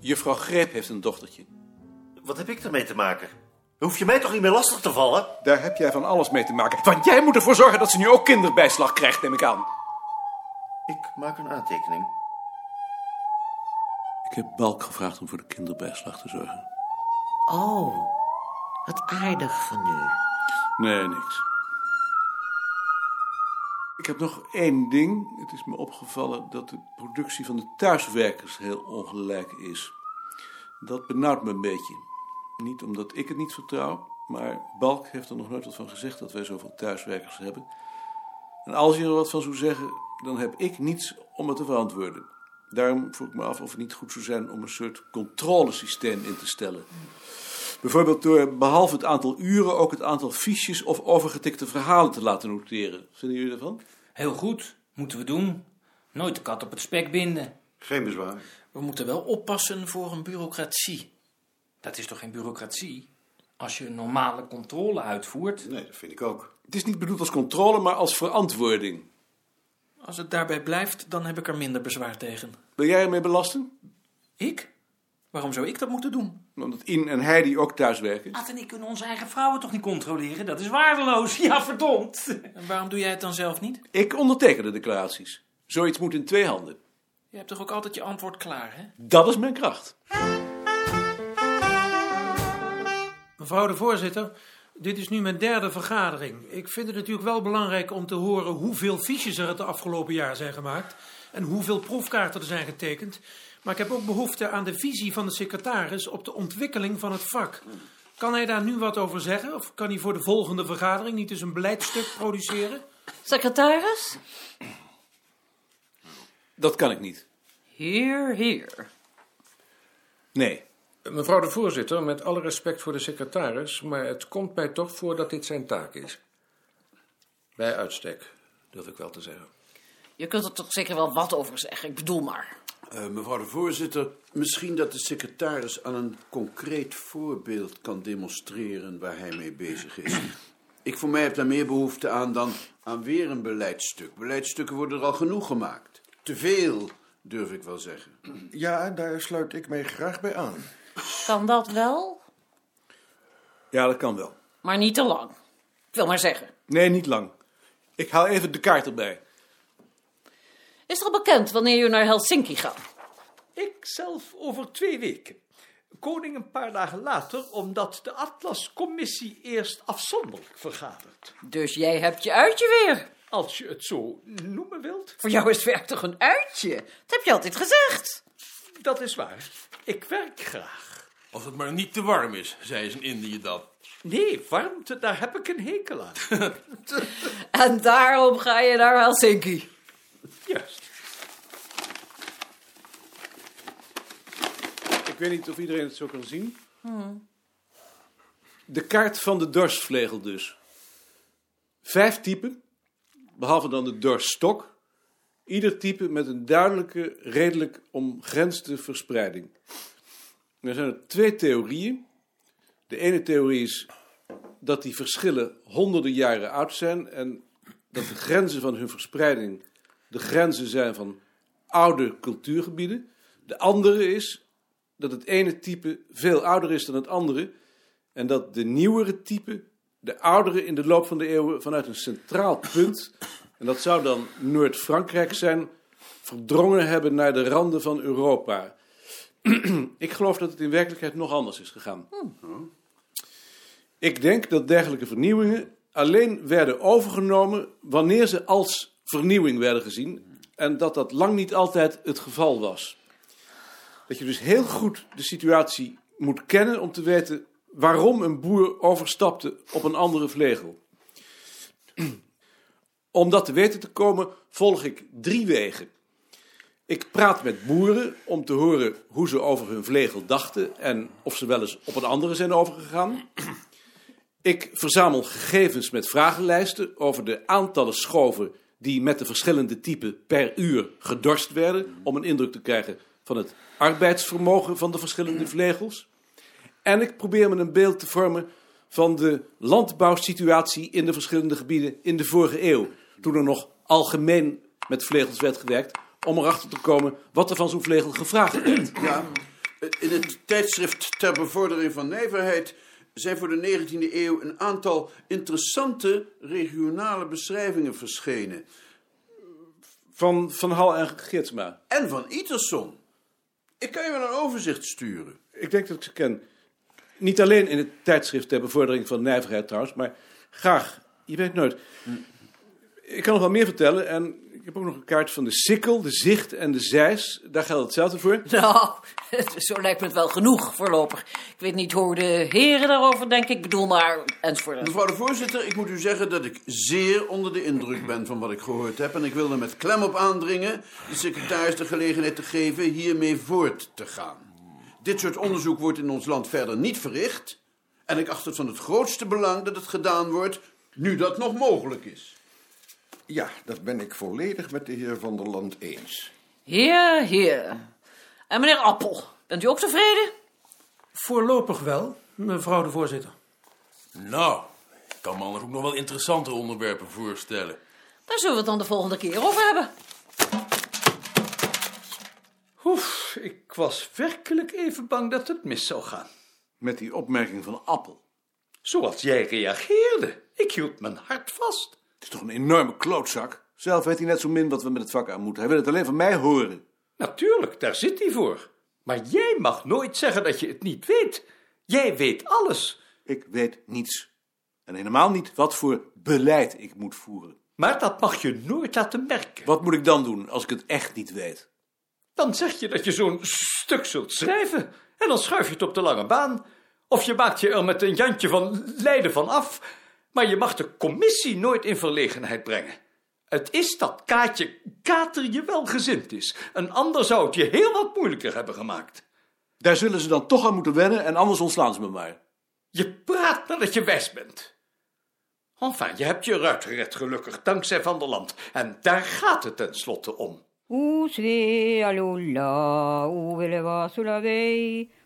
Juffrouw Greep heeft een dochtertje. Wat heb ik ermee te maken? Hoef je mij toch niet meer lastig te vallen? Daar heb jij van alles mee te maken. Want jij moet ervoor zorgen dat ze nu ook kinderbijslag krijgt, neem ik aan. Ik maak een aantekening. Ik heb Balk gevraagd om voor de kinderbijslag te zorgen. Oh, wat aardig van u. Nee, niks. Ik heb nog één ding. Het is me opgevallen dat de productie van de thuiswerkers heel ongelijk is. Dat benauwt me een beetje. Niet omdat ik het niet vertrouw, maar Balk heeft er nog nooit wat van gezegd dat wij zoveel thuiswerkers hebben. En als je er wat van zou zeggen, dan heb ik niets om het te verantwoorden. Daarom vroeg ik me af of het niet goed zou zijn om een soort controlesysteem in te stellen. Bijvoorbeeld door behalve het aantal uren ook het aantal fiches of overgetikte verhalen te laten noteren. Vinden jullie ervan? Heel goed, moeten we doen. Nooit de kat op het spek binden. Geen bezwaar. We moeten wel oppassen voor een bureaucratie. Dat is toch geen bureaucratie? Als je een normale controle uitvoert. Nee, dat vind ik ook. Het is niet bedoeld als controle, maar als verantwoording. Als het daarbij blijft, dan heb ik er minder bezwaar tegen. Wil jij ermee belasten? Ik? Waarom zou ik dat moeten doen? Omdat In en Heidi ook thuiswerken. Ad en ik kunnen onze eigen vrouwen toch niet controleren? Dat is waardeloos. Ja, verdomd. En waarom doe jij het dan zelf niet? Ik onderteken de declaraties. Zoiets moet in twee handen. Je hebt toch ook altijd je antwoord klaar, hè? Dat is mijn kracht. Mevrouw de voorzitter, dit is nu mijn derde vergadering. Ik vind het natuurlijk wel belangrijk om te horen hoeveel fiches er het afgelopen jaar zijn gemaakt en hoeveel proefkaarten er zijn getekend. Maar ik heb ook behoefte aan de visie van de secretaris op de ontwikkeling van het vak. Kan hij daar nu wat over zeggen? Of kan hij voor de volgende vergadering niet eens een beleidstuk produceren? Secretaris? Dat kan ik niet. Hier, hier. Nee. Mevrouw de voorzitter, met alle respect voor de secretaris, maar het komt mij toch voor dat dit zijn taak is. Bij uitstek, durf ik wel te zeggen. Je kunt er toch zeker wel wat over zeggen, ik bedoel maar. Uh, mevrouw de voorzitter, misschien dat de secretaris aan een concreet voorbeeld kan demonstreren waar hij mee bezig is. Ik voor mij heb daar meer behoefte aan dan aan weer een beleidstuk. Beleidsstukken worden er al genoeg gemaakt. Te veel, durf ik wel zeggen. Ja, daar sluit ik mij graag bij aan. Kan dat wel? Ja, dat kan wel. Maar niet te lang. Ik wil maar zeggen. Nee, niet lang. Ik haal even de kaart erbij. Is er al bekend wanneer u naar Helsinki gaat? Ik zelf over twee weken. Koning een paar dagen later, omdat de Atlascommissie eerst afzonderlijk vergadert. Dus jij hebt je uitje weer. Als je het zo noemen wilt. Voor jou is werk toch een uitje? Dat heb je altijd gezegd. Dat is waar. Ik werk graag. Als het maar niet te warm is, zei ze in Indië dan. Nee, warmte, daar heb ik een hekel aan. en daarom ga je naar Helsinki. Juist. Ik weet niet of iedereen het zo kan zien. De kaart van de dorstvlegel dus. Vijf typen, behalve dan de dorststok. Ieder type met een duidelijke, redelijk omgrensde verspreiding. Er zijn er twee theorieën. De ene theorie is dat die verschillen honderden jaren oud zijn en dat de grenzen van hun verspreiding de grenzen zijn van oude cultuurgebieden. De andere is dat het ene type veel ouder is dan het andere en dat de nieuwere type de oudere in de loop van de eeuwen vanuit een centraal punt, en dat zou dan Noord-Frankrijk zijn, verdrongen hebben naar de randen van Europa. Ik geloof dat het in werkelijkheid nog anders is gegaan. Ik denk dat dergelijke vernieuwingen alleen werden overgenomen wanneer ze als vernieuwing werden gezien en dat dat lang niet altijd het geval was. Dat je dus heel goed de situatie moet kennen om te weten waarom een boer overstapte op een andere vlegel. Om dat te weten te komen volg ik drie wegen. Ik praat met boeren om te horen hoe ze over hun vlegel dachten en of ze wel eens op een andere zijn overgegaan. Ik verzamel gegevens met vragenlijsten over de aantallen schoven die met de verschillende typen per uur gedorst werden, om een indruk te krijgen van het arbeidsvermogen van de verschillende vlegels. En ik probeer me een beeld te vormen van de landbouwsituatie in de verschillende gebieden in de vorige eeuw, toen er nog algemeen met vlegels werd gewerkt, om erachter te komen wat er van zo'n vlegel gevraagd werd. Ja, In het tijdschrift ter bevordering van nijverheid zijn voor de 19e eeuw een aantal interessante regionale beschrijvingen verschenen. Van Van Hal en Gidsma. En van Iterson. Ik kan je wel een overzicht sturen. Ik denk dat ik ze ken. Niet alleen in het tijdschrift ter bevordering van nijverheid trouwens, maar graag. Je weet nooit. Ik kan nog wel meer vertellen en ik heb ook nog een kaart van de Sikkel, de Zicht en de Zeis. Daar geldt hetzelfde voor. Nou, zo lijkt me het wel genoeg voorlopig. Ik weet niet hoe de heren daarover denken. Ik bedoel maar, enzovoort. Mevrouw de voorzitter, ik moet u zeggen dat ik zeer onder de indruk ben van wat ik gehoord heb. En ik wil er met klem op aandringen de secretaris de gelegenheid te geven hiermee voort te gaan. Dit soort onderzoek wordt in ons land verder niet verricht. En ik acht het van het grootste belang dat het gedaan wordt, nu dat nog mogelijk is. Ja, dat ben ik volledig met de heer Van der Land eens. Heer, heer. En meneer Appel, bent u ook tevreden? Voorlopig wel, mevrouw de voorzitter. Nou, ik kan me anders ook nog wel interessante onderwerpen voorstellen. Daar zullen we het dan de volgende keer over hebben. Oef, ik was werkelijk even bang dat het mis zou gaan. Met die opmerking van Appel. Zoals jij reageerde. Ik hield mijn hart vast. Het is toch een enorme klootzak. Zelf weet hij net zo min wat we met het vak aan moeten. Hij wil het alleen van mij horen. Natuurlijk, daar zit hij voor. Maar jij mag nooit zeggen dat je het niet weet. Jij weet alles. Ik weet niets. En helemaal niet wat voor beleid ik moet voeren. Maar dat mag je nooit laten merken. Wat moet ik dan doen als ik het echt niet weet? Dan zeg je dat je zo'n stuk zult schrijven. En dan schuif je het op de lange baan. Of je maakt je er met een Jantje van Leiden van af. Maar je mag de commissie nooit in verlegenheid brengen. Het is dat Kaatje Kater je wel gezind is. Een ander zou het je heel wat moeilijker hebben gemaakt. Daar zullen ze dan toch aan moeten wennen en anders ontslaan ze me maar. Je praat nadat je wijs bent. Enfin, je hebt je ruit gered gelukkig, dankzij Van der Land. En daar gaat het tenslotte om. Svea lulla, uveleva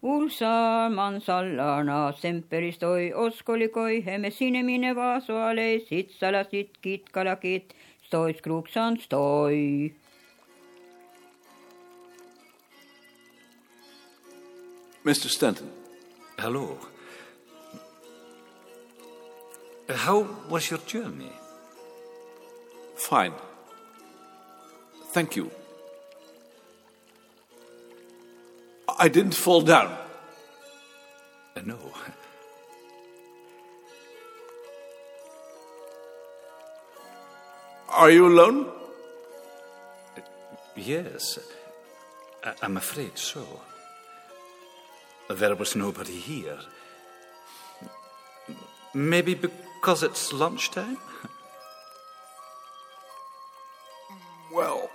sulavei, ulsa mansallarna, semperistoi, oskolikoi, heme sinemine vasoale, sitsalasit, kitkalakit, stoi skruksan stoi. Mr. Stanton. Hello. How was your journey? Fine. Thank you. I didn't fall down. Uh, no. Are you alone? Yes, I- I'm afraid so. There was nobody here. Maybe because it's lunchtime? Well,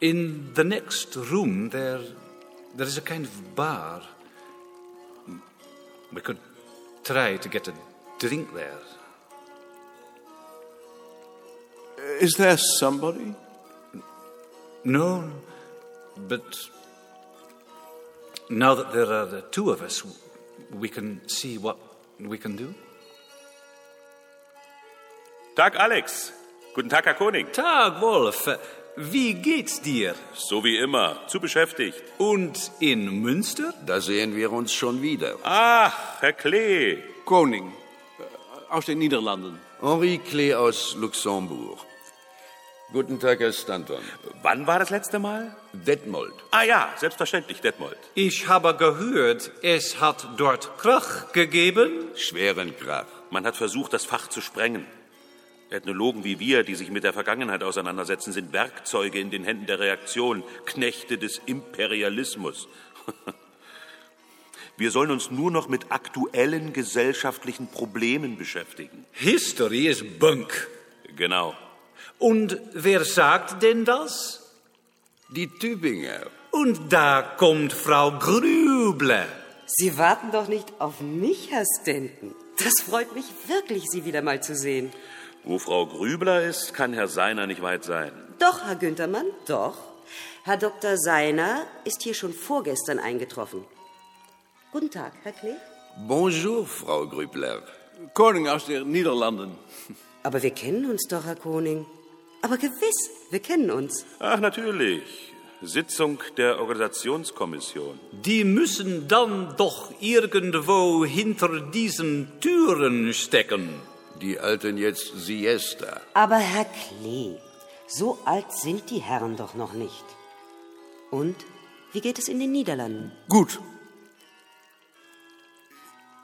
In the next room, there, there is a kind of bar. We could try to get a drink there. is there somebody? No, but now that there are the two of us, we can see what we can do. Tag, Alex. Guten Tag, Herr Koning. Tag, Wolf. Wie geht's dir? So wie immer, zu beschäftigt. Und in Münster? Da sehen wir uns schon wieder. Ach, Herr Klee. Koning. eh, Aus den Niederlanden. Henri Klee aus Luxemburg. Guten Tag, Herr Stanton. Wann war das letzte Mal? Detmold. Ah ja, selbstverständlich, Detmold. Ich habe gehört, es hat dort Krach gegeben. Schweren Krach. Man hat versucht, das Fach zu sprengen. Ethnologen wie wir, die sich mit der Vergangenheit auseinandersetzen, sind Werkzeuge in den Händen der Reaktion, Knechte des Imperialismus. Wir sollen uns nur noch mit aktuellen gesellschaftlichen Problemen beschäftigen. History is bunk. Genau. Und wer sagt denn das? Die Tübinger. Und da kommt Frau Grüble. Sie warten doch nicht auf mich, Herr Stanton. Das freut mich wirklich, Sie wieder mal zu sehen. Wo Frau Grübler ist, kann Herr Seiner nicht weit sein. Doch, Herr Günthermann, doch. Herr Dr. Seiner ist hier schon vorgestern eingetroffen. Guten Tag, Herr Klee. Bonjour, Frau Grübler. Koning aus den Niederlanden. Aber wir kennen uns doch, Herr Koning. Aber gewiss, wir kennen uns. Ach, natürlich. Sitzung der Organisationskommission. Die müssen dann doch irgendwo hinter diesen Türen stecken. Die halten jetzt Siesta. Aber Herr Klee, so alt sind die Herren doch noch nicht. Und wie geht es in den Niederlanden? Gut.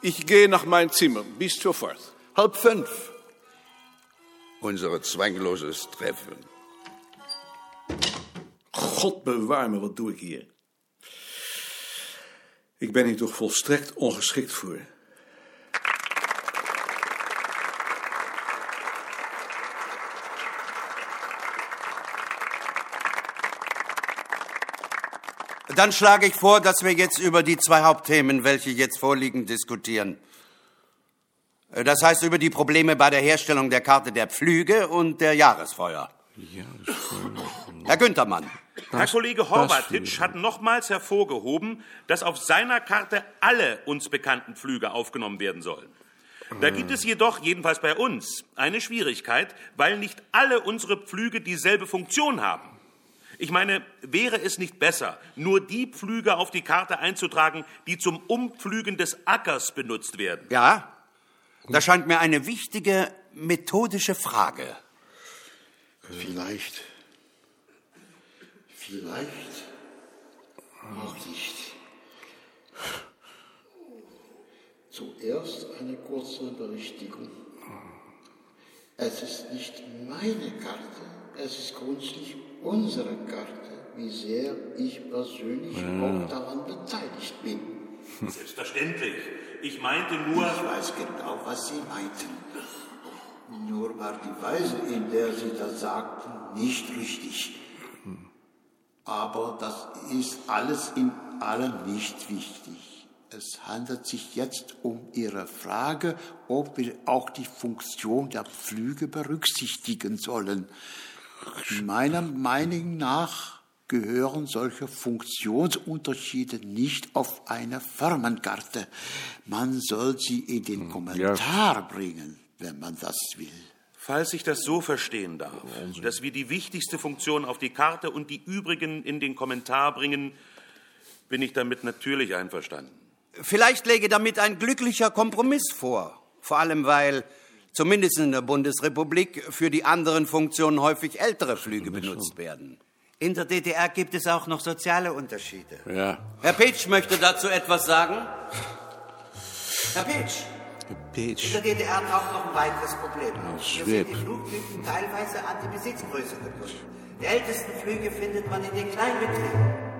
Ich gehe nach mein Zimmer. Bis sofort. Halb fünf. Unser zwangloses Treffen. God bewaar me, wat doe ik hier? Ik ben hier toch volstrekt ongeschikt voor. Dann schlage ich vor, dass wir jetzt über die zwei Hauptthemen, welche jetzt vorliegen, diskutieren. Äh, Das heißt über die Probleme bei der Herstellung der Karte der Pflüge und der Jahresfeuer. Herr Günthermann. Herr Kollege Horvatitsch hat nochmals hervorgehoben, dass auf seiner Karte alle uns bekannten Pflüge aufgenommen werden sollen. Da gibt es jedoch, jedenfalls bei uns, eine Schwierigkeit, weil nicht alle unsere Pflüge dieselbe Funktion haben. Ich meine, wäre es nicht besser, nur die Pflüge auf die Karte einzutragen, die zum Umpflügen des Ackers benutzt werden? Ja, das scheint mir eine wichtige methodische Frage. Vielleicht. Vielleicht auch nicht. Zuerst eine kurze Berichtigung. Es ist nicht meine Karte, es ist grundsätzlich unsere Karte, wie sehr ich persönlich Ja. auch daran beteiligt bin. Selbstverständlich. Ich meinte nur. Ich weiß genau, was Sie meinten. Nur war die Weise, in der Sie das sagten, nicht richtig. Aber das ist alles in allem nicht wichtig. Es handelt sich jetzt um Ihre Frage, ob wir auch die Funktion der Pflüge berücksichtigen sollen. Meiner Meinung nach gehören solche Funktionsunterschiede nicht auf eine Firmenkarte. Man soll sie in den Kommentar bringen, wenn man das will. Falls ich das so verstehen darf, dass wir die wichtigste Funktion auf die Karte und die übrigen in den Kommentar bringen, bin ich damit natürlich einverstanden. Vielleicht läge damit ein glücklicher Kompromiss vor. Vor allem, weil zumindest in der Bundesrepublik für die anderen Funktionen häufig ältere Flüge benutzt werden. In der DDR gibt es auch noch soziale Unterschiede. Ja. Herr Petsch möchte dazu etwas sagen. Herr Petsch, in der DDR taucht noch ein weiteres Problem auf. Hier schwer. sind die Flugtypen teilweise an die Besitzgröße gebunden. Die ältesten Flüge findet man in den Kleinbetrieben.